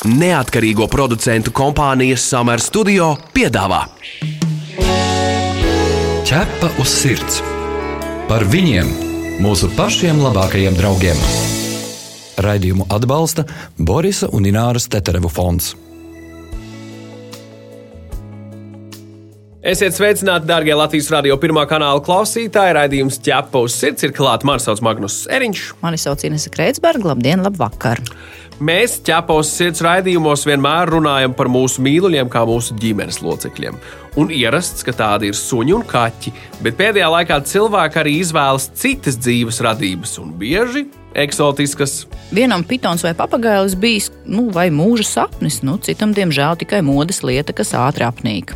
Neatkarīgo producentu kompānijas Summer Studio piedāvā Ķepa uz sirds par viņiem, mūsu pašiem labākajiem draugiem. Raidījumu atbalsta Borisa un Ināras Teterevu fonds. Esiet sveicināti, darbie Latvijas radio pirmā kanāla klausītāji. Raidījums ķepa uz sirds ir klāts. Mani sauc Magnus Eriņš. Mani sauc Inese Kreitsberga. Labdien, labvakar! Mēs ķepa uz sirds raidījumos vienmēr runājam par mūsu mīluļiem, kā mūsu ģimenes locekļiem. Un ierasts, ka tādi ir suņi un kaķi, bet pēdējā laikā cilvēki arī izvēlas citas dzīves radības un bieži eksotiskas. Vienam pitons vai papagailis bijis nu, vai mūža sapnis, nu, citam, diemžēl, tikai modes lieta, kas ātri apnīk.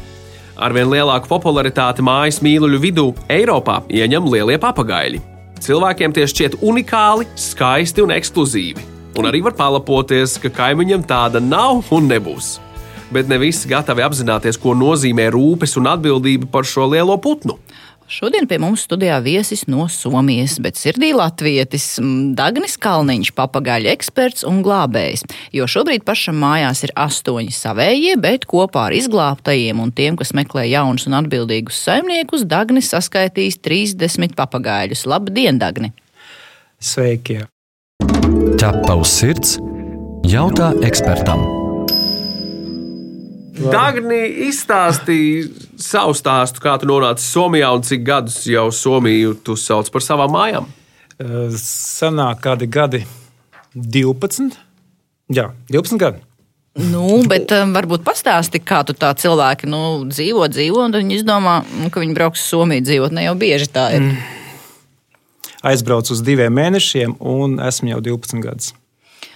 Arvien lielāku popularitāti mājas mīluļu vidū Eiropā ieņem lielie papagaļi. Cilvēkiem tie šķiet unikāli, skaisti un ekskluzīvi. Un arī var palapoties, ka kaimiņam tāda nav un nebūs. Bet ne visi gatavi apzināties, ko nozīmē rūpes un atbildība par šo lielo putnu. Šodien pie mums studijā viesis no Somijas, bet sirdī latvietis Dagnis Kalniņš, papagaļu eksperts un glābējs. Jo šobrīd pašam mājās ir astoņi savējie, bet kopā ar izglābtajiem un tiem, kas meklē jaunus un atbildīgus saimniekus, Dagnis saskaitīs 30 papagaļus. Labdien, Dagni! Sveiki! Ķepa uz sirds jautā ekspertam. Dagni izstāstīja savu stāstu, kā tu nonāci Somijā un cik gadus jau Somiju tu sauc par savām mājām. Sanāk kādi gadi 12. Jā, 12 gadi. Nu, bet um, varbūt pastāsti, kā tu tā cilvēki nu, dzīvo, dzīvo, un viņi izdomā, nu, ka viņi brauks uz Somiju dzīvot. Ne jau bieži tā ir. Mm. Aizbraucu uz diviem mēnešiem, un esmu jau 12 gadus.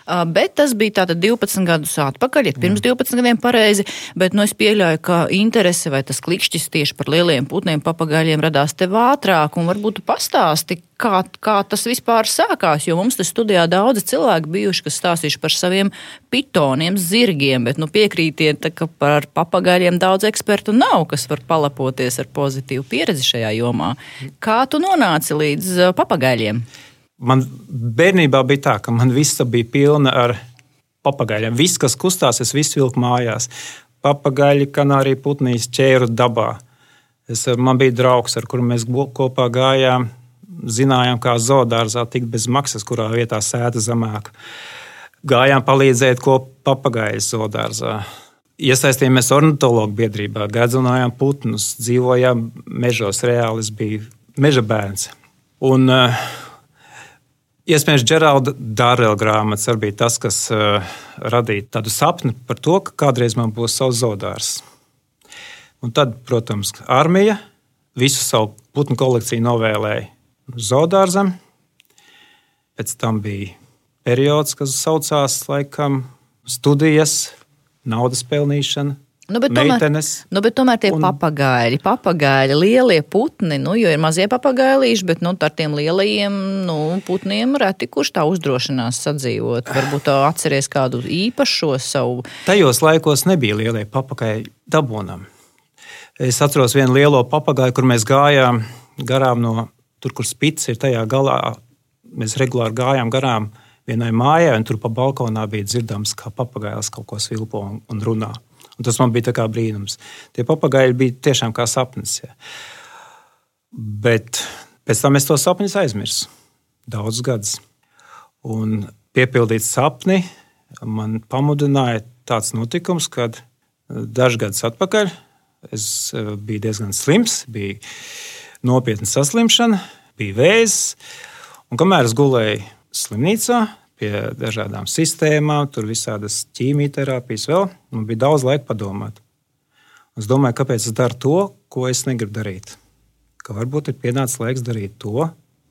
Bet tas bija tātad 12 gadus atpakaļ, ja pirms 12 gadiem pareizi. Bet nu, es pieļauju, ka interese vai tas klikšķis tieši par lieliem putniem, papagaļiem radās tev ātrāk. Un varbūt tu pastāsti, kā, kā tas vispār sākās. Jo mums te studijā daudzi cilvēki bijuši, kas stāstījuši par saviem pitoniem, zirgiem. Bet nu, piekrītiet, ka par papagaļiem daudz ekspertu nav, kas var palapoties ar pozitīvu pieredzi šajā jomā. Kā tu nonāci līdz papagaļiem? Man bērnībā bija tā, ka man viss bija pilna ar papagaļiem. Viss, kas kustās, es visu vilku mājās. Papagaļi, kanārija putnīs, ķēru dabā. Es, man bija draugs, ar kuru mēs kopā gājām. Zinājām, kā zoodārzā tikt bez maksas, kurā vietā sēta zemāk. Gājām palīdzēt, ko papagaļs zoodārzā. Iesaistījāmies ornitologu biedrībā, gadzinājām putnus, dzīvojām mežos. Reāli es biju meža bērns. Un, uh, Iespējams, Džeralda Dārela grāmatas arī bija tas, kas uh, radīja tādu sapni par to, ka kādreiz man būs savs zodārs. Un tad, protams, armija visu savu putnu kolekciju novēlēja zodārzam. Pēc tam bija periods, kas saucās laikam studijas, naudas pelnīšana. Nu, bet, tomēr, nu, bet tomēr tie un... papagaili, papagaili, lielie putni, nu, jo ir mazie papagailīši, bet nu, ar tiem lielajiem nu, putniem reti kurš tā uzdrošinās sadzīvot. Varbūt atceries kādu īpašo savu. Tajos laikos nebija lielie papagaili dabonam. Es atceros vienu lielo papagailu, kur mēs gājām garām no tur, kur spits ir tajā galā. Mēs regulāri gājām garām vienai mājai, un tur pa balkonā bija dzirdams, kā papagailis kaut ko svilpo un runā. Un tas man bija brīnums. Tie papagaļi bija tiešām kā sapnis. Ja. Bet pēc tam es to sapni aizmirsu daudzus gadus. Un piepildīt sapni man pamudināja tāds notikums, kad dažus gadus atpakaļ es eh, biju diezgan slims, bija nopietna saslimšana, bija vēzis. Un kamēr es gulēju slimnīcā, pie dažādām sistēmām, tur visādas ķīmijterapijas vēl. Man bija daudz laika padomāt. Es domāju, kāpēc es daru to, ko es negribu darīt. Ka varbūt ir pienācis laiks darīt to,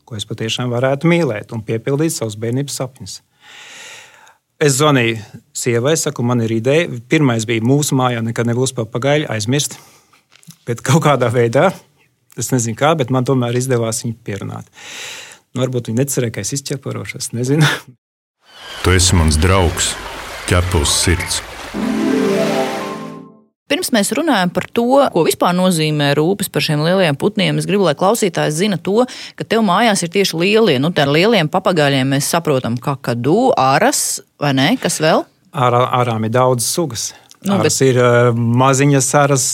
ko es patiešām varētu mīlēt un piepildīt savus bērnības sapņus. Es zvanīju sievai, saku, man ir ideja. Pirmais bija mūsu mājā, nekad nebūs papagaļi, aizmirst. Bet kaut kādā veidā, es nezinu kā, bet man tomēr izdevās viņu pierunāt. Nu, varbūt viņi necerēja, ka es izķeparošu, es nezinu. Tu esi mans draugs, ķepus sirds. Pirms mēs runājam par to, ko vispār nozīmē rūpes par šiem lielajiem putniem, es gribu, lai klausītājs zina to, ka tev mājās ir tieši lielie, nu, tā ar lieliem papagaļiem mēs saprotam, kā kadu, aras vai ne, kas vēl? Ārā, ārām ir daudz sugas. Nu, bet-. Ir uh, maziņas aras,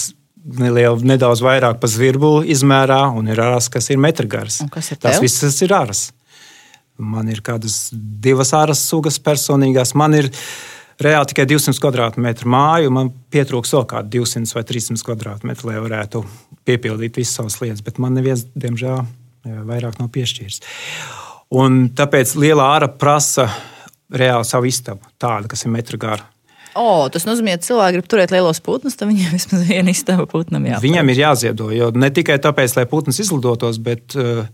neliela, nedaudz vairāk pa zvirbulu izmērā, un ir aras, kas ir kas ir Tas viss ir aras. Man ir kādas divas aras sugas personīgās. Man ir reāli tikai 200 km2 māju. Man pietrūks vēl kādi 200 vai 300 km2, lai varētu piepildīt visas savas lietas. Bet man neviens, diemžēl, vairāk nav piešķīris. Un tāpēc liela āra prasa reāli savu istabu, tādu, kas ir metra gara. O, tas nozīmē, ka cilvēki grib turēt lielos putnus, tad viņiem vismaz viena istaba putnam jā. Viņam ir jāziedo, jo ne tikai tāpēc, lai putns izlidotos, bet uh,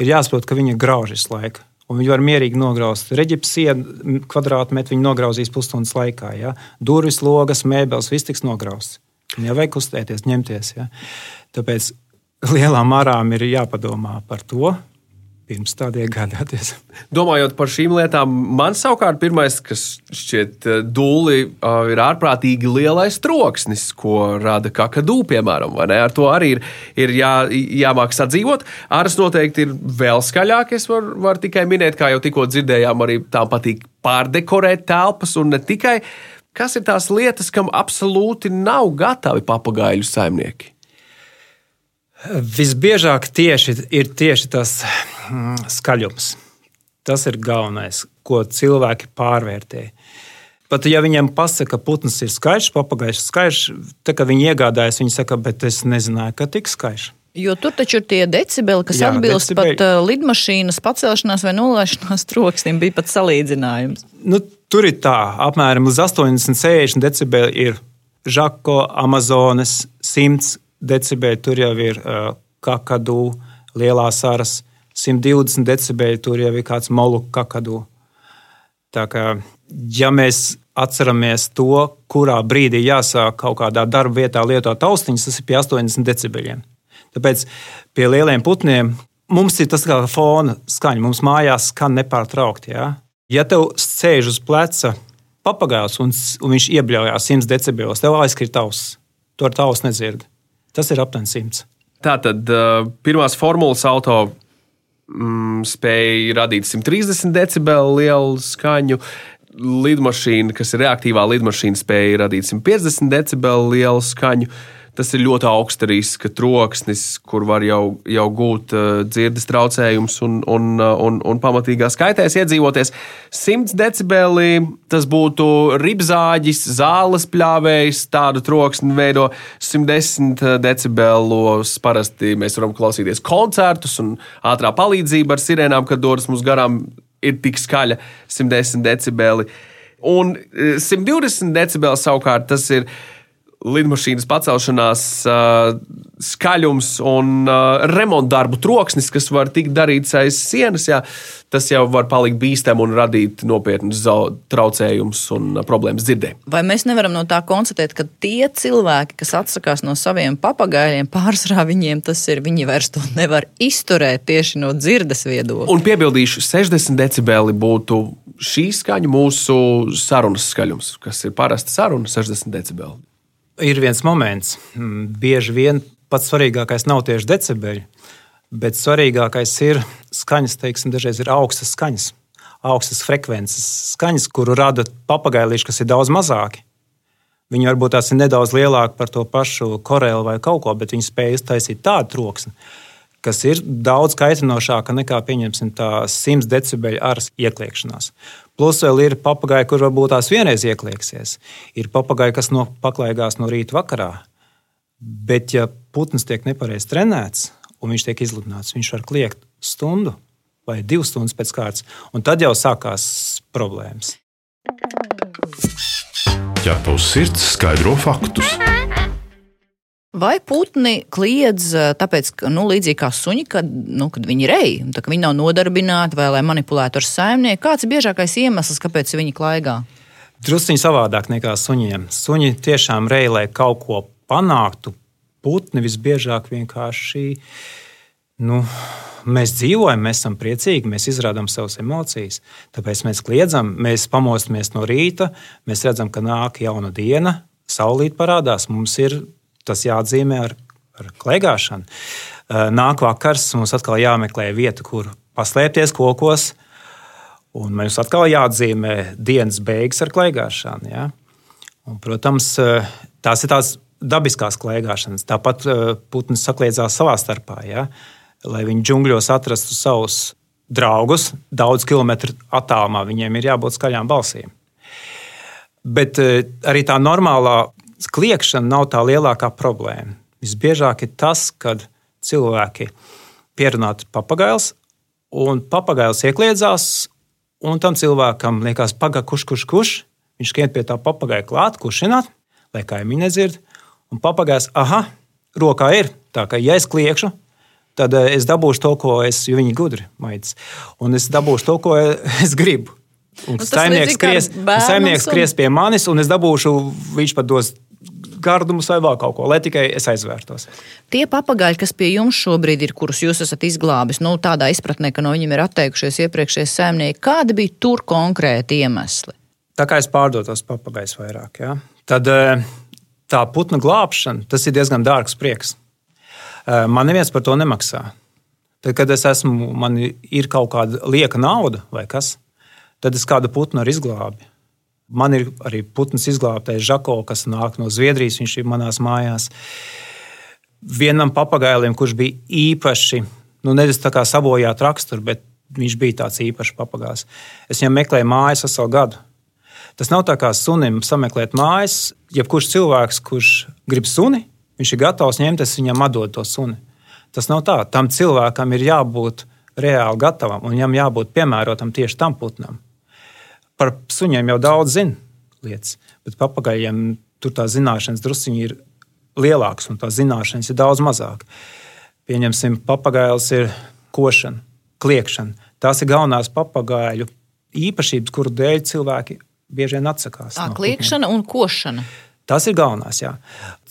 ir jāsaprot, ka viņa grauž visu laiku. Un viņi var mierīgi nograust. Reģips sienu kvadrātmetru viņi nograuzīs pusstundas laikā. Ja? Durvis, logas, mēbeles, viss tiks nograusts. Viņai vajag kustēties, ņemties. Ja? Tāpēc lielām arām ir jāpadomā par to, pirms tādā iegādāties. Domājot par šīm lietām, man savukārt pirmais, kas šķiet eh, dūli, eh, ir ārprātīgi lielais troksnis, ko rada kakadu, piemēram. Ar to arī ir, ir jā, jāmāk sadzīvot. Āras noteikti ir vēl skaļāk. Es varu var tikai minēt, kā jau tikko dzirdējām, arī tām patīk pārdekorēt telpas un ne tikai. Kas ir tās lietas, kam absolūti nav gatavi papagaiļu saimnieki? Visbiežāk tieši ir tieši tas mm, skaļums. Tas ir galvenais, ko cilvēki pārvērtē. Pat ja viņiem pasaka, ka putns ir skaļš, papagailis ir skaļš, tad, kad viņi iegādājas, viņi saka, bet es nezināju, ka tik skaļš. Jo tur taču ir tie decibeli, kas Jā, atbilst decibeli. pat uh, lidmašīnas pacelšanās vai nolaišanās troksnim. Bija pat salīdzinājums. Nu, tur ir tā, apmēram līdz 80, 60 decibeli ir Žako, Amazonas, 100 decibeli tur jau ir uh, kakadu, lielās aras, 120 decibeli tur jau ir kāds molu kakadu. Tā kā, ja mēs atceramies to, kurā brīdī jāsāk kaut kādā darba vietā lietot austiņas, tas ir pie 80 decibeliem. Tāpēc pie lieliem putniem mums ir tas kā fona skaņa. Mums mājās skan nepārtraukti. Ja, ja tev sēž uz pleca papagailis un, un viņš iebļaujās 100 decibelos, tev aizkrīt auss. To ar tausu nedzird. Tas ir aptuveni 100. Tātad uh, pirmās formulas auto mm, spēja radīt 130 decibelu lielu skaņu. Lidmašīna, kas ir reaktīvā lidmašīna, spēja radīt 150 decibelu lielu skaņu. Tas ir ļoti augsta riska troksnis, kur var jau, jau gūt uh, dzirdes traucējumus un, un, uh, un, un pamatīgā skaitēs iedzīvoties. 100 decibeli tas būtu ribzāģis, zāles pļāvējs, tādu troksni veido 110 decibelos. Parasti mēs varam klausīties koncertus un ātrā palīdzība ar sirēnām, kad dodas mums garām, ir tik skaļa 110 decibeli. Un eh, 120 decibeli savukārt tas ir lidmašīnas pacelšanās uh, skaļums un uh, remontdarbu troksnis, kas var tikt darīts aiz sienas, jā, tas jau var palikt bīstami un radīt nopietnus traucējumus un uh, problēmas dzirdē. Vai mēs nevaram no tā konstatēt, ka tie cilvēki, kas atsakās no saviem papagailiem, pārsvarā viņiem tas ir, viņi vairs to nevar izturēt tieši no dzirdes viedokļa? Un piebildīšu, 60 decibeli būtu šī skaņa mūsu sarunas skaļums, kas ir parasta saruna 60 decibeli. Ir viens moments, mm, bieži vien pats svarīgākais nav tieši decibeli, bet svarīgākais ir skaņas, teiksim, dažreiz ir augstas skaņas, augstas frekvences skaņas, kuru rada papagailīši, kas ir daudz mazāki. Viņi varbūt tās ir nedaudz lielāki par to pašu korelu vai kaut ko, bet viņi spēj iztaisīt tādu troksni, kas ir daudz kaitinošāka nekā, pieņemsim, tā 100 decibeļu aras iekliekšanās. Plus vēl ir papagai, kur varbūt tās vienreiz ieklieksies. Ir papagai, kas no paklaigās no rīta vakarā. Bet, ja putns tiek nepareizi trenēts un viņš tiek izlidināts, viņš var kliegt stundu vai divas stundas pēc kārtas, un tad jau sākās problēmas. Ķepa uz sirds skaidro faktus. Vai putni kliedz eh, tāpēc, ka, nu, līdzīgi kā suņi, kad, nu, kad viņi un tā, ka viņi nav nodarbināti vai lai manipulētu ar saimnieku? Kāds ir biežākais iemesls, kāpēc viņi klaigā? Drusciņi savādāk nekā suņiem. Suņi tiešām reizē, lai kaut ko panāktu, putni visbiežāk vienkārši. Nu, mēs dzīvojam, mēs esam priecīgi, mēs izrādām savas emocijas. Tāpēc mēs kliedzam, mēs pamostamies no rīta, mēs redzam, ka nāk jauna diena, saulīt parādās. Mums ir tas jāatzīmē ar, ar klaigāšanu. Eh, Nāk vakars, mums atkal jāmeklē vieta, kur paslēpties kokos. Un mums atkal jāatzīmē dienas beigas ar klaigāšanu. Ja? Un, protams, tās ir tās dabiskās klaigāšanas. Tāpat putns sakliedzās savā starpā, ja? lai viņi džungļos atrastu savus draugus daudz kilometru attālumā. Viņiem ir jābūt skaļām balsīm. Bet arī tā normālā kliēšana nav tā lielākā problēma. Visbiežāk ir tas, kad cilvēki pierunāti papagails, un papagails iekļiedzās, un tam cilvēkam liekas, pagaidi, kurš, kurš, kurš. Viņš skrien pie tā papagaila klāt, kuršināt, lai kaimiņi nedzird. Un papagailis, ah, rokā ir. Tā kā ja es kliekšu, tad eh, es dabūšu to, ko es, jo viņi gudri maitas. Un es dabūšu to, ko es gribu. Un Nu, tas saimnieks skries, saimnieks skries pie manis, un es dabūšu, viņš pat dos gardumus vai vēl kaut ko, lai tikai es aizvērtos. Tie papagaļi, kas pie jums šobrīd ir, kurus jūs esat izglābis, nu, tādā izpratnē, ka no viņiem ir atteikušies iepriekšējie saimnieki, kādi bija tur konkrēti iemesli? Tā kā es pārdodu tos papagaisus vairāk, ja? tad eh, tā putnu glābšana tas ir diezgan dārgs prieks. Eh, Man neviens par to nemaksā. Tad, kad es esmu, man ir kaut kāda lieka nauda vai kas, tad es kādu putnu arī izglābu. Man ir arī putns izglābtais Žako, kas nāk no Zviedrijas. Viņš ir manās mājās. Vienam papagailim, kurš bija īpaši, nu, nevis tā kā sabojāt raksturu, bet viņš bija tāds īpašs papagājs. Es viņam meklēju mājas veselu gadu. Tas nav tā kā sunim sameklēt mājas. Jebkurš cilvēks, kurš grib suni, viņš ir gatavs ņemt, es viņam atdodu to suni. Tas nav tā. Tam cilvēkam ir jābūt reāli gatavam un viņam jābūt piemērotam tieši tam putnam. Par suņiem jau daudz zina lietas, bet papagaļiem tur tā zināšanas druskuļi ir lielākas un tās zināšanas ir daudz mazākas. Pieņemsim, papagails ir košana, kliekšana. Tās ir galvenās papagaļu īpašības, kuru dēļ cilvēki bieži vien atsakās. Tā no kliekšana un košana. Tas ir galvenais. Jā.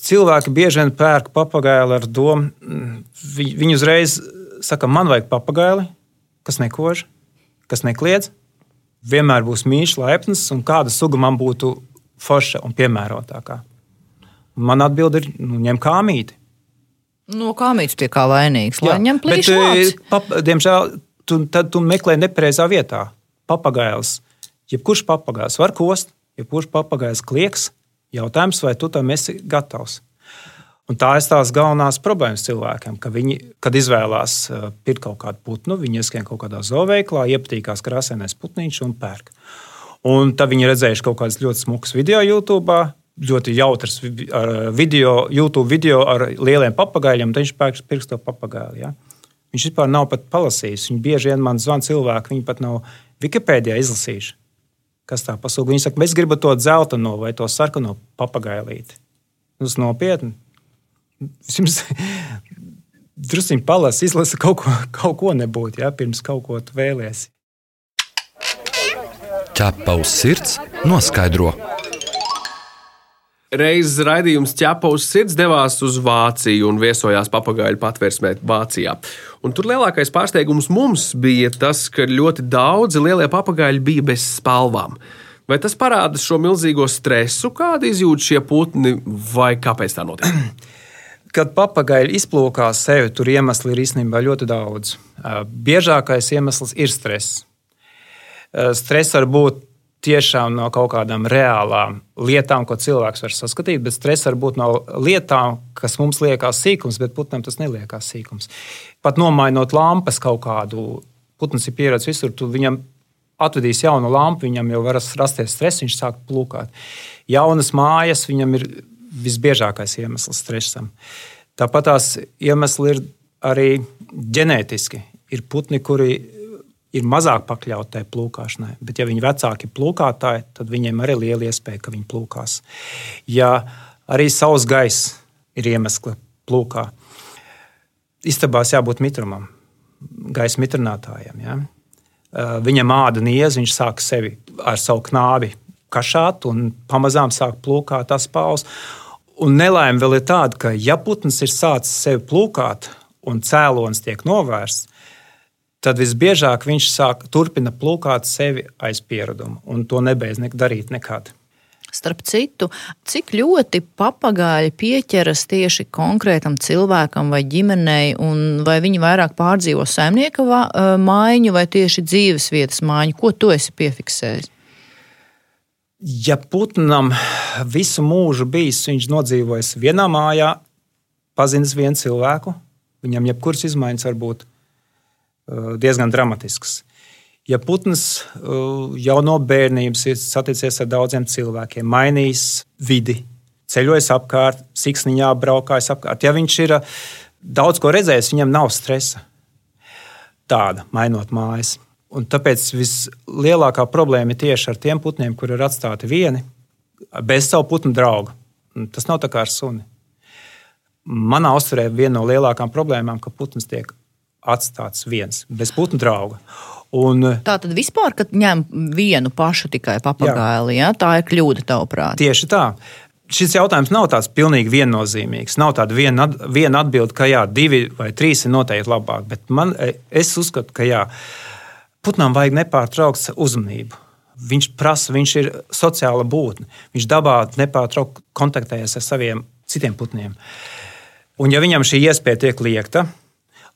Cilvēki bieži vien pērk papagailu ar domu, vi- viņi uzreiz saka, man vajag papagaili, kas nekož, kas nekliedz. Vienmēr būs mīļš, laipns, un kāda suga man būtu forša un piemērotākā. Man atbild ir, nu, ņem kāmīti. No kā mīts pie kā vainīgs? Lai ņem bet, plīšu eh, diemžēl, tu, tad tu meklē nepareizā vietā. Papagails. Jebkurš papagails var kost, jebkurš papagails klieks. Jautājums, vai tu tam esi gatavs? Un tā ir tās galvenās problēmas cilvēkiem, ka viņi, kad izvēlās eh, pirkt kaut kādu putnu, viņi ieskrien kaut kādā zooveiklā, iepatīkās krāsainais putniņš un pērk. Un tad viņi redzējuši kaut kādas ļoti smukas video YouTube, ļoti jautrs ar video, YouTube video ar lieliem papagaļiem, tad viņš pērk pirks to papagaili. Ja? Viņš vispār nav pat palasījis. Viņi bieži vien man zvana cilvēki, viņi pat nav Wikipēdijā izlasījuši. Kas tā pasūta? Viņi saka, mēs gribam to dzelteno vai to sarkano papagailīti. Tas nopietni. Jums druskuļi palasa, izlasa kaut ko, kaut ko nebūtu, ja, pirms kaut ko tu vēlēsies. Ķepa uz sirds noskaidro. Reizes raidījums ķepa uz sirds devās uz Vāciju un viesojās papagaļu patvērsmē Vācijā. Un tur lielākais pārsteigums mums bija tas, ka ļoti daudzi lielie papagaļi bija bez spalvām. Vai tas parāda šo milzīgo stresu, kādu izjūt šie putni, vai kāpēc tā notiek? Kad papagaili izplūkā sevi, tur iemesli ir īstenībā ļoti daudz. Biežākais iemesls ir stress. Stress var būt tiešām no kaut kādām reālām lietām, ko cilvēks var saskatīt, bet stress var būt no lietām, kas mums liekas sīkums, bet putnam tas neliekas sīkums. Pat nomainot lampas kaut kādu, putns ir pieredzējis visur, tu viņam atvedīs jaunu lampu, viņam jau var rasties stress, viņš sāk plūkāt. Jaunas mājas viņam ir visbiežākais iemesls stresam. Tāpat tās iemesli ir arī ģenētiski. Ir putni, kuri ir mazāk pakļauti tai plūkāšanai, bet ja viņi vecāki ir plūkātāji, tad viņiem arī ir liela iespēja, ka viņi plūkās. Ja arī saules gaiss ir iemesls plūkā, istabās jābūt mitrumam, gaisa mitrinātājiem. Ja? Uh, Viņam āda niez, viņš sāk sevi ar savu knābi kašāt un pamazām sāk plūkāt tas pauls. Un nelaime vēl ir tāda, ka ja putns ir sācis sevi plūkāt un cēlonis tiek novērsts, tad visbiežāk viņš sāk turpina plūkāt sevi aiz piereduma un to nebeidz ne darīt nekad. Starp citu, cik ļoti papagaļi pieķeras tieši konkrētam cilvēkam vai ģimenei, un vai viņi vairāk pārdzīvo saimnieka mājiņu vai tieši dzīves vietas mājiņu? Ko tu esi piefiksējis? Ja putnam visu mūžu bijis, viņš nodzīvojis vienā mājā, pazinis vienu cilvēku, viņam jebkuras izmaiņas var būt diezgan dramatiskas. Ja putns uh, jau no bērnības ir saticies ar daudziem cilvēkiem, mainījis vidi, ceļojis apkārt, siksniņā braukājis apkārt, ja viņš ir uh, daudz ko redzējis, viņam nav stresa. Tāda, mainot mājas. Un tāpēc vislielākā problēma ir tieši ar tiem putniem, kur ir atstāti vieni, bez savu putnu draugu. Tas nav tā kā ar suni. Manā uzturē viena no lielākajām problēmām, ka putns tiek atstāts viens, bez putnu drauga. Un, tā tad vispār, kad ņem vienu pašu tikai papagailu, ja, tā ir kļūda tavuprāt. Tieši tā. Šis jautājums nav tāds pilnīgi viennozīmīgs. Nav tāda viena, viena atbilde, ka jā, divi vai trīs ir noteikti labāk. Bet man, e, es uzskatu, ka jā, putnām vajag nepārtrauktu uzmanību. Viņš prasa, viņš ir sociāla būtne. Viņš dabā nepārtraukti kontaktējas ar saviem citiem putniem. Un, ja viņam šī iespēja tiek liekta,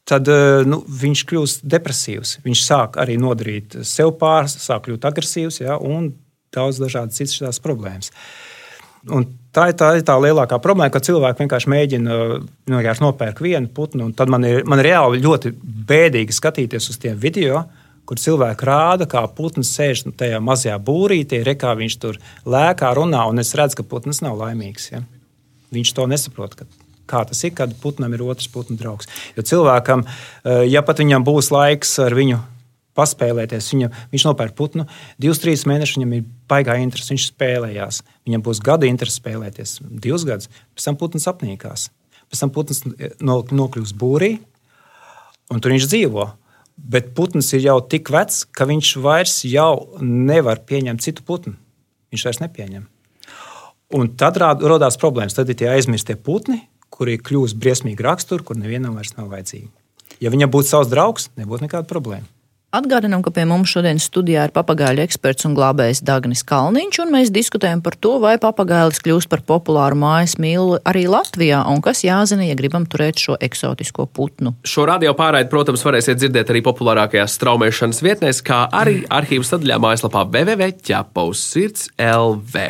tad eh, nu, viņš kļūst depresīvs. Viņš sāk arī nodarīt sev pāri, sāk kļūt agresīvs ja, un daudz dažādas citas problēmas. Un tā ir tā, tā lielākā problēma, ka cilvēki vienkārši mēģina vienkārši nopērkt vienu putnu. Tad man ir, man ir reāli ļoti bēdīgi skatīties uz tiem video, kur cilvēki rāda, kā putns sēž tajā mazajā būrītī, re, kā viņš tur lēkā, runā, un es redzu, ka putns nav laimīgs. Ja? Viņš to nesaprot. Kā tas ir, kad putnam ir otrs putnu draugs. Jo cilvēkam, eh, ja pat viņam būs laiks ar viņu paspēlēties, viņa, viņš nopērk putnu, divus, trīs mēnešus viņam ir baigā interese, viņš spēlējās. Viņam būs gada interese spēlēties, divus gadus, pēc tam putns apnīkās. Pēc tam putns eh, nokļūst būrī, un tur viņš dzīvo. Bet putns ir jau tik vecs, ka viņš vairs nevar pieņemt citu putnu. Viņš vairs nepieņem. Un tad radās problēmas. Tad ir tie aizmirstie putni, kuri kļūst briesmīgi rakstura, kur nevienam vairs nav vajadzīgi. Ja viņam būtu savs draugs, nebūtu nekāda problēma. Atgādinām, ka pie mums šodien studijā ir papagaļu eksperts un glābējs Dagnis Kalniņš, un mēs diskutējam par to, vai papagailis kļūst par populāru mājas mīlu arī Latvijā, un kas jāzina, ja gribam turēt šo eksotisko putnu. Šo radio pārraidi, protams, varēsiet dzirdēt arī populārākajās straumēšanas vietnēs, kā arī arhīvas sadaļā mājaslapā www.ķepaus LV.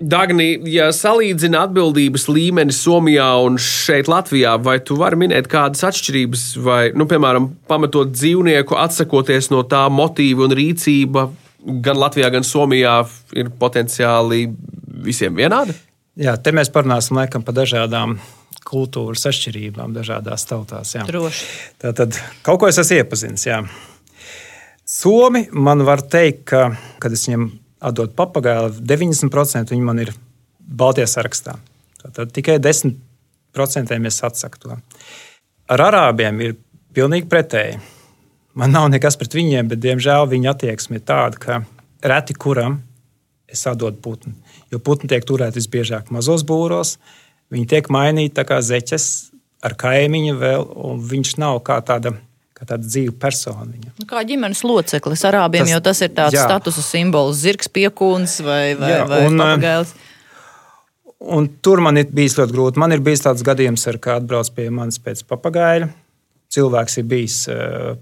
Dagni, ja salīdzina atbildības līmeni Somijā un šeit Latvijā, vai tu vari minēt kādas atšķirības, vai, nu, piemēram, pamatot dzīvnieku, atsakoties no tā motīva un rīcība, gan Latvijā, gan Somijā ir potenciāli visiem vienāda? Jā, te mēs parunāsim laikam par dažādām kultūras atšķirībām dažādās tautās. Jā. Droši. Tātad kaut ko es esmu iepazinis. Jā. Somi man var teikt, ka, kad es viņiem atdot papagailu, 90% viņi man ir Baltijas sarakstā. Tad tikai 10% es atsaku to. Ar arābiem ir pilnīgi pretēji. Man nav nekas pret viņiem, bet diemžēl viņa attieksme ir tāda, ka reti kuram es atdodu putnu. Jo putni tiek turēti visbiežāk mazos būros, viņi tiek mainīti kā zeķes ar kaimiņu vēl, un viņš nav kā tāda kā tāda dzīva persona. Viņa. Nu, kā ģimenes loceklis arābiem, tas, jo tas ir tāds jā. statusa simbols, zirgs, piekūns vai, vai, jā, vai un, papagailis. Un tur man ir bijis ļoti grūti. Man ir bijis tāds gadījums, kā atbrauc pie manis pēc papagaļa. Cilvēks ir bijis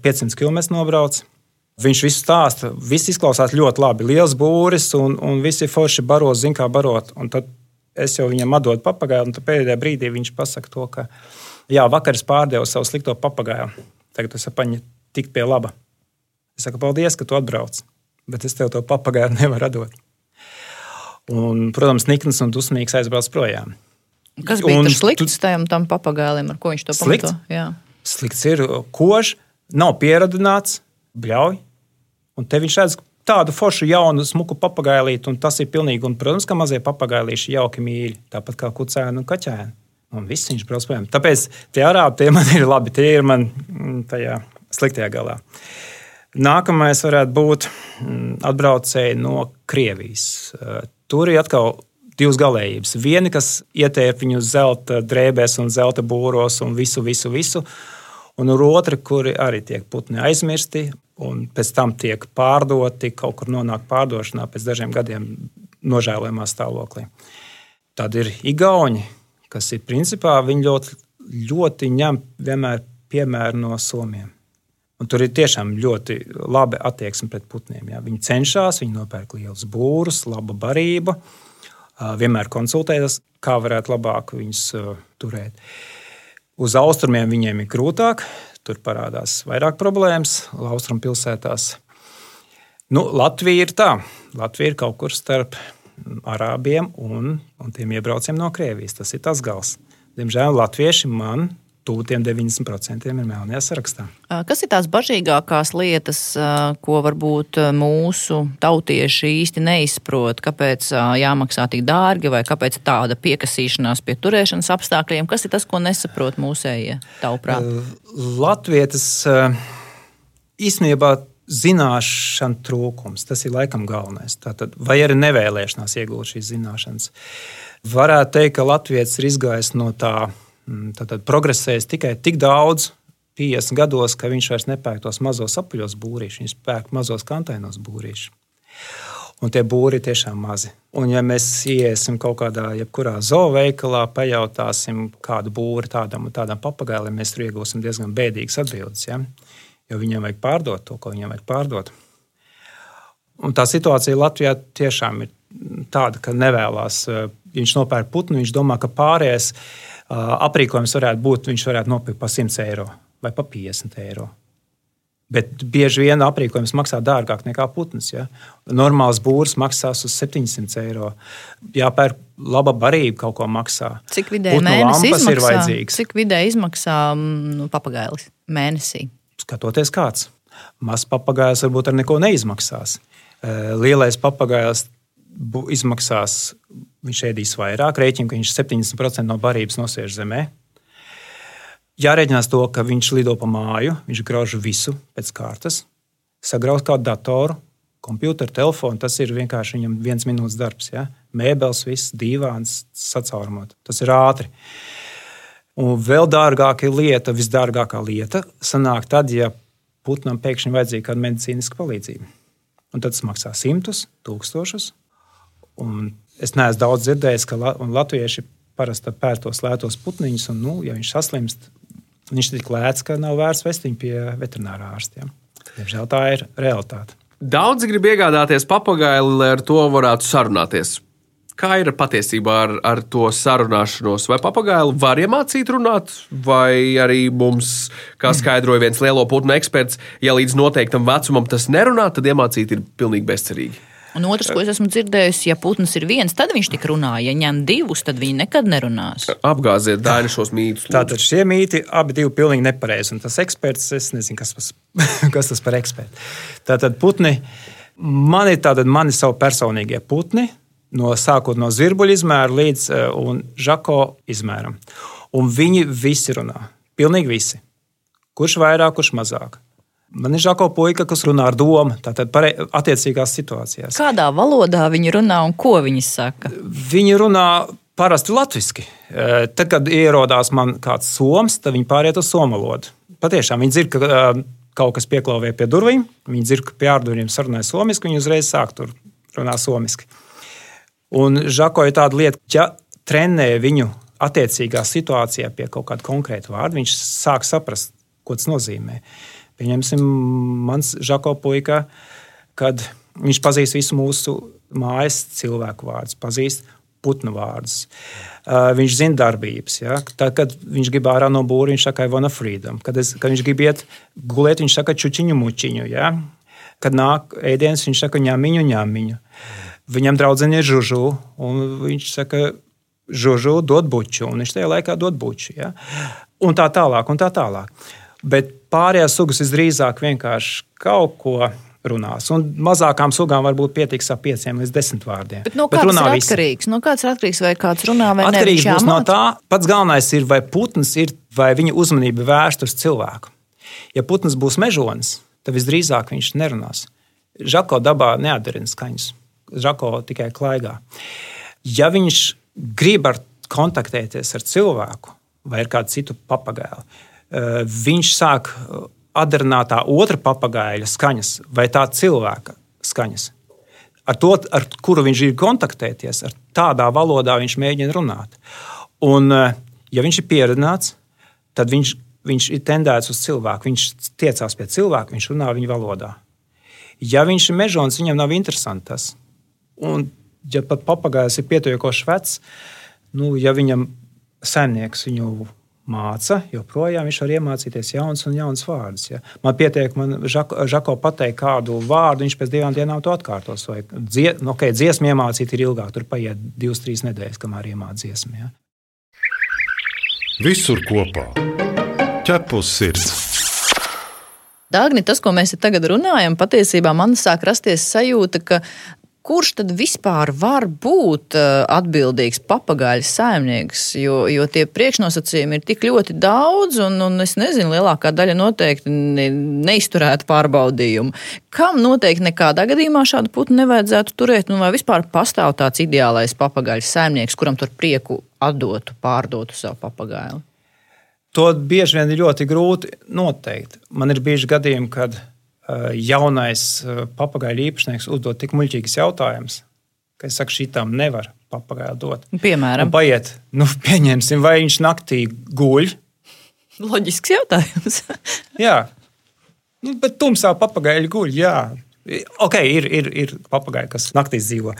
500 km nobraucis. Viņš visu stāsta, viss izklausās ļoti labi. Liels būris un, un visi forši baro, zina, kā barot. Un tad es jau viņam atdodu papagailu, un pēdējā brīdī viņš pasaka to, ka jā, vakar es pārdevu savu slikto papagailu tagad es paņemu tikt pie laba. Es saku, paldies, ka tu atbrauc, bet es tev to papagaidu nevaru dot. Un, protams, nikns un dusmīgs aizbrauc projām. Kas bija tas slikts tu... tam, tam papagailim, ar ko viņš to pamato? Slikts ir kožs, nav pieradināts, bļauj. Un te viņš redz tādu foršu, jaunu, smuku papagailīti, un tas ir pilnīgi. Un, protams, ka mazie papagailīši jauki mīļi, tāpat kā kucēni un kaķēni. Un viss viņš brauc projām. Tāpēc tie arābi tie man ir labi. Tie ir man mm, tajā sliktajā galā. Nākamais varētu būt mm, atbraucēji no Krievijas. Eh, tur ir atkal divas galējības. Viena, kas ietērp viņu zelta drēbēs un zelta būros un visu, visu, visu. Un otra, kuri arī tiek putni aizmirsti un pēc tam tiek pārdoti, kaut kur nonāk pārdošanā pēc dažiem gadiem nožēlojamā stāvoklī. Tad ir Igauni, kas ir principā viņi ļoti, ļoti ņem vienmēr piemēru no Somijas. Un tur ir tiešām ļoti laba attieksme pret putniem. Ja. Viņi cenšas, viņi nopērk lielus būrus, laba barība, vienmēr konsultējas, kā varētu labāk viņus turēt. Uz austrumiem viņiem ir grūtāk, tur parādās vairāk problēmas, austrumu pilsētās. Nu, Latvija ir tā, Latvija ir kaut kur starp arābiem un, un tiem iebraucējiem no Krievijas. Tas ir tas gals. Diemžēl latvieši man tuvu tiem 90% ir melnajā sarakstā. Kas ir tās bažīgākās lietas, ko varbūt mūsu tautieši īsti neizprot? Kāpēc jāmaksā tik dārgi, vai kāpēc tāda piekasīšanās pie turēšanas apstākļiem? Kas ir tas, ko nesaprot mūsējie tavuprāt? Latvietis īstenībā zināšanu trūkums. Tas ir laikam galvenais. Tātad, vai arī nevēlēšanās iegūt šīs zināšanas. Varētu teikt, ka Latvijas ir izgājis no tā Mm, tātad progresējis tikai tik daudz, 50 gados, ka viņš vairs nepērk tos mazos apaļos būrīšus, viņš pērk mazos kantainos būrīšus. Un tie būri ir tiešām mazi. Un, ja mēs iesim kaut kādā, jebkurā zooveikalā, pajautāsim, kādu būri tādam un tādam papagailim, mēs tur iegūsim diezgan bēdīgas atbildes. Ja? Jo viņiem vajag pārdot to, ko viņiem vajag pārdot. Un tā situācija Latvijā tiešām ir tāda, ka nevēlas. Eh, viņš nopērk putnu, viņš domā, ka pārējais ir aprīkojums varētu būt, viņš varētu nopirkt par 100 eiro vai par 50 eiro. Bet bieži vien aprīkojums maksā dārgāk nekā putns. Ja? Normāls būrs maksās uz 700 eiro. Jāpērk laba barība, kaut ko maksā. Cik vidēji mēnesī izmaksā? Cik vidēji izmaksā nu, papagailis mēnesī? Skatoties kāds. Mazs papagailis varbūt ar neko neizmaksās. Lielais papagailis izmaksās, viņš ēdīs vairāk, rēķina, ka viņš 70% no barības nosēž zemē. Jārēķinās to, ka viņš lido pa māju, viņš grauž visu pēc kārtas, sagrauž kādu datoru, komputeru, telefonu. Tas ir vienkārši viņam viens minūtes darbs. Ja? Mēbeles, viss, dīvāns, sacaurumot. Tas ir ātri. Un vēl dārgāka lieta, visdārgākā lieta, sanāk tad, ja putnam pēkšņi vajadzīga kāda medicīniska palīdzība. Un tad tas maksā simtus, tūkstošus. Un es neesmu daudz dzirdējis, ka latvieši parasti pērk tos lētos putniņus, un, nu, ja viņš saslimst, viņš ir tik lēts, ka nav vērts vest viņu pie veterinārā ārstiem. Diemžēl tā ir realitāte. Daudzi grib iegādāties papagaili, lai ar to varētu sarunāties. Kā ir patiesībā ar, ar to sarunāšanos? Vai papagaili var iemācīt runāt, vai arī mums, kā skaidroja viens lielo putnu eksperts, ja līdz noteiktam vecumam tas nerunā, tad iemācīt ir pilnīgi bezcerīgi? Un otrs, ko es esmu dzirdējis, ja putns ir viens, tad viņš tik runā. Ja ņem divus, tad viņi nekad nerunās. Apgāziet daļu šos mītus. Lūdzu. Tātad šie mīti abi divi pilnīgi nepareizi. Un tas eksperts, es nezinu, kas, pas, kas tas par ekspertu. Tātad putni, man ir tātad mani savu personīgie putni, no sākot no zirbuļa izmēra līdz uh, žako izmēram. Un viņi visi runā. Pilnīgi visi. Kurš vairāk, kurš mazāk. Man ir žako puika, kas runā ar domu, tātad attiecīgās situācijās. Kādā valodā viņi runā un ko viņi saka? Viņi runā parasti latviešu. E, tad, kad ierodās man kāds soms, tad viņi pāriet uz somu valodu. Patiešām viņi dzird, ka e, kaut kas pieklauvē pie durvīm, viņi dzird, ka pie ārdurvīm sarunājas somiski, viņi uzreiz sāk tur runāt somiski. Un žako ir tāda lieta, ja trenē viņu attiecīgā situācijā pie kaut kāda konkrēta vārda, viņš sāk saprast, ko tas nozīmē. Uh, Pieņemsim, mans žako puika, kad viņš pazīst visu mūsu mājas cilvēku vārdus, pazīst putnu vārdus. Uh, viņš zina darbības. Ja? Tad, kad viņš grib ārā no būra, viņš saka, Ivana Freedom. Kad, es, kad viņš grib iet gulēt, viņš saka, čučiņu mučiņu. Ja? Kad nāk ēdienas, viņš saka, ņēmiņu, ņēmiņu. Viņam draudzene ir žužu, un viņš saka, žužu dod buču, un viņš tajā laikā dod buču. Ja? Un tā tālāk, un tā tālāk. Bet pārējās sugas visdrīzāk vienkārši kaut ko runās. Un mazākām sugām varbūt pietiks ap 5 līdz 10 vārdiem. Bet no kāds ir atkarīgs? No kāds ir atkarīgs vai kāds runā vai nē? Atkarīgs būs no tā. Pats galvenais ir, vai putns ir, vai viņa uzmanība vērsta uz cilvēku. Ja putns būs mežonis, tad visdrīzāk viņš nerunās. Žako dabā neatdarina skaņas. Žako tikai klaigā. Ja viņš grib ar kontaktēties ar cilvēku vai ar kādu citu papagailu, eh, viņš sāk atdarinātā otra papagaļa skaņas vai tā cilvēka skaņas. Ar to, ar kuru viņš ir kontaktēties, ar tādā valodā viņš mēģina runāt. Un, eh, ja viņš ir pieredzināts, tad viņš, viņš ir tendēts uz cilvēku. Viņš tiecās pie cilvēka, viņš runā viņa valodā. Ja viņš ir mežonis, viņam nav interesanti tas. Un, ja pat papagailis ir pietiekoši vecs, nu, ja viņam saimnieks viņu māca, joprojām viņš var iemācīties jaunas un jaunas vārdus. Ja. Man pietiek, man Žako, Žako pateikt kādu vārdu, viņš pēc divām dienām to atkārtos. Vai dzie, nu, okay, dziesmu iemācīt ir ilgāk, tur paiet divas, trīs nedēļas, kamēr iemācīt dziesmu. Ja. Visur kopā - ķepus sirds. Dāgni, tas, ko mēs tagad runājam, patiesībā man sāk rasties sajūta, ka kurš tad vispār var būt eh, atbildīgs papagaļu saimnieks? Jo, jo tie priekšnosacījumi ir tik ļoti daudz, un, un es nezinu, lielākā daļa noteikti ne, neizturētu pārbaudījumu. Kam noteikti nekādā gadījumā šādu putnu nevajadzētu turēt, un vai vispār pastāv tāds ideālais papagaļu saimnieks, kuram tur prieku atdotu, pārdotu savu papagaili? To bieži vien ir ļoti grūti noteikt. Man ir bijuši gadījumi, kad jaunais eh, papagaļu īpašnieks uzdod tik muļķīgus jautājumus, ka es saku, šitām nevar papagailu dot. Piemēram, Un paiet, nu, pieņemsim, vai viņš naktī guļ. Loģisks jautājums. jā, nu, bet tumsā papagaļi guļ. Jā. Ok, ir, ir, ir papagaļi, kas naktīs dzīvo.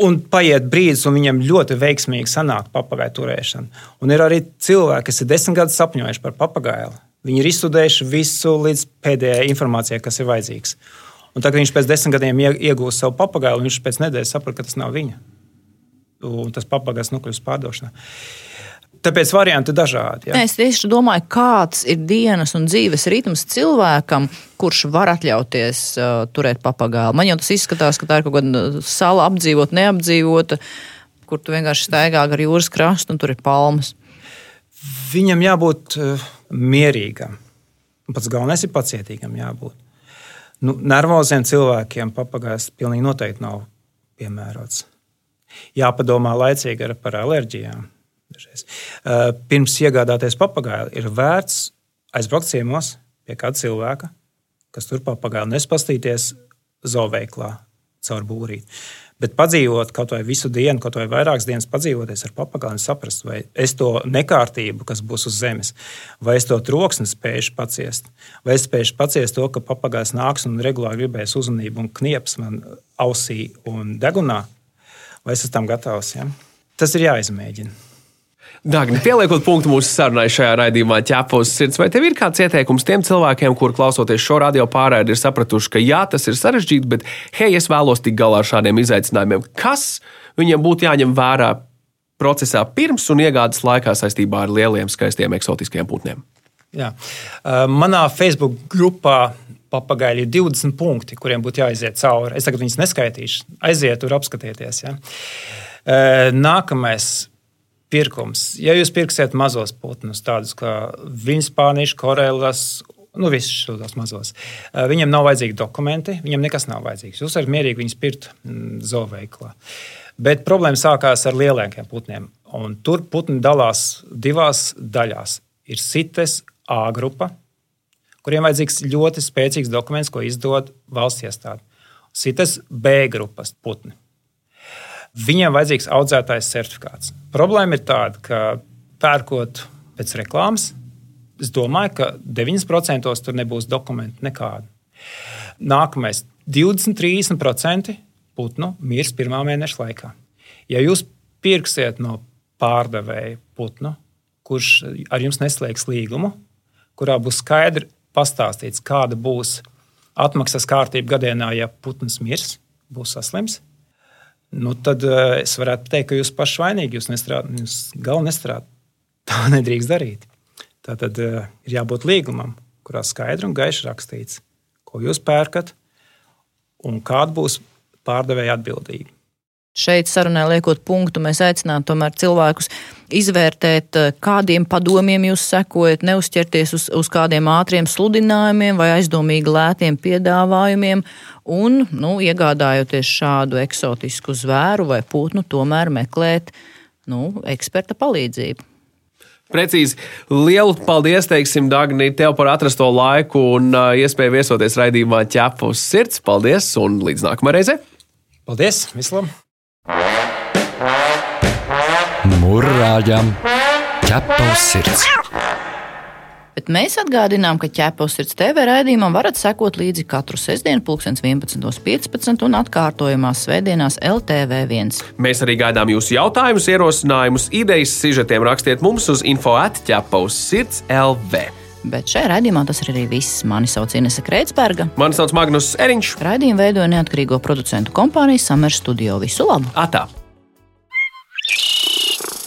Un paiet brīdis, un viņam ļoti veiksmīgi sanāk papagailu turēšana. Un ir arī cilvēki, kas ir desmit gadus sapņojuši par papagailu Viņi ir izstudējuši visu līdz pēdējai informācijai, kas ir vajadzīgs. Un tagad viņš pēc desmit gadiem iegūst savu papagailu, un viņš pēc nedēļas saprot, ka tas nav viņa. Un tas papagailis nokļūst pārdošanā. Tāpēc varianti ir dažādi. Ja? Es tieši domāju, kāds ir dienas un dzīves ritms cilvēkam, kurš var atļauties uh, turēt papagailu. Man jau tas izskatās, ka tā ir kaut kāda sala apdzīvota, neapdzīvota, kur tu vienkārši staigā gar jūras krastu un tur ir palmas. Viņam jābūt. Uh, mierīgam. Pats galvenais ir pacietīgam jābūt. Nu, nervoziem cilvēkiem papagājs pilnīgi noteikti nav piemērots. Jāpadomā laicīgi par alerģijām. Dažreiz. Pirms iegādāties papagailu, ir vērts aizbraukt ciemos pie kāda cilvēka, kas tur papagailu nespastīties zooveiklā caur būrīti. Bet padzīvot kaut vai visu dienu, kaut vai vairākas dienas padzīvoties ar papagānu, saprast, vai es to nekārtību, kas būs uz zemes, vai es to troksni spēju paciest, vai es spēju paciest to, ka papagājs nāks un regulāri gribēs uzmanību un knieps man ausī un degunā, vai es esmu tam gatavs. Ja? Tas ir jāizmēģina. Dāngni, pieliekot punktu mūsu sarunai šajā raidījumā, ķepos sirds, vai tev ir kāds ieteikums tiem cilvēkiem, kur klausoties šo radio pārēdi, ir sapratuši, ka jā, tas ir sarežģīti, bet hei, es vēlos tikt galā ar šādiem izaicinājumiem. Kas viņiem būtu jāņem vērā procesā pirms un iegādes laikā saistībā ar lieliem, skaistiem, eksotiskiem putniem? Jā. Manā Facebook grupā papagaļi ir 20 punkti, kuriem būtu jāiziet cauri. Es tagad viņus neskaitīšu. Aiziet tur apskatieties. Ja? Nākamais pirkums. Ja jūs pirksiet mazos putnus, tādus kā viņspāniņš, korelas, nu, visus šos mazos, eh, viņiem nav vajadzīgi dokumenti, viņiem nekas nav vajadzīgs. Jūs varat mierīgi viņus pirkt mm, zooveiklā. Bet problēma sākās ar lielākiem putniem. Un tur putni dalās divās daļās. Ir sites A grupa, kuriem vajadzīgs ļoti spēcīgs dokuments, ko izdod valsts iestāde. Sites B grupas putni. Viņiem vajadzīgs audzētājs certifikāts. Problēma ir tāda, ka pērkot pēc reklāmas, es domāju, ka 9% tur nebūs dokumentu nekādu. Nākamais - 20-30% putnu mirs pirmā mēneša laikā. Ja jūs pirksiet no pārdevēja putnu, kurš ar jums neslēgs līgumu, kurā būs skaidri pastāstīts, kāda būs atmaksas kārtība gadienā, ja putns mirs, būs saslims, nu, tad uh, es varētu teikt, ka jūs paši vainīgi, jūs nestrādājat, jūs galvenā nestrādājat. Tā nedrīkst darīt. Tā tad uh, ir jābūt līgumam, kurā skaidri un gaiši rakstīts, ko jūs pērkat, un kāda būs pārdevēja atbildība. Šeit sarunā liekot punktu, mēs aicinām tomēr cilvēkus izvērtēt, eh, kādiem padomiem jūs sekojat, neuzķerties uz, uz kādiem ātriem sludinājumiem vai aizdomīgi lētiem piedāvājumiem, un, nu, iegādājoties šādu eksotisku zvēru vai putnu, tomēr meklēt nu, eksperta palīdzību. Precīzi. Lielu paldies, teiksim, Dagni, tev par atrasto laiku un uh, iespēju viesoties raidījumā ķepu uz sirds. Paldies un līdz nākamajai reizei! Paldies! Vislabāk! Murrājam, ķepa uz sirds! Bet mēs atgādinām, ka ķepos sirds TV raidījumam varat sekot līdzi katru sestdienu, 11.15 un atkārtojumās svētdienās LTV1. Mēs arī gaidām jūsu jautājumus, ierosinājumus, idejas, sižetiem rakstiet mums uz info atķepa uz sirds LV. Bet šajā raidījumā tas ir arī viss. Mani sauc Inese Kreitsberga. Mani sauc Magnus Eriņš. Raidījumu veidoja neatkarīgo producentu kompānija Summer Studio. Visu labu! Atā!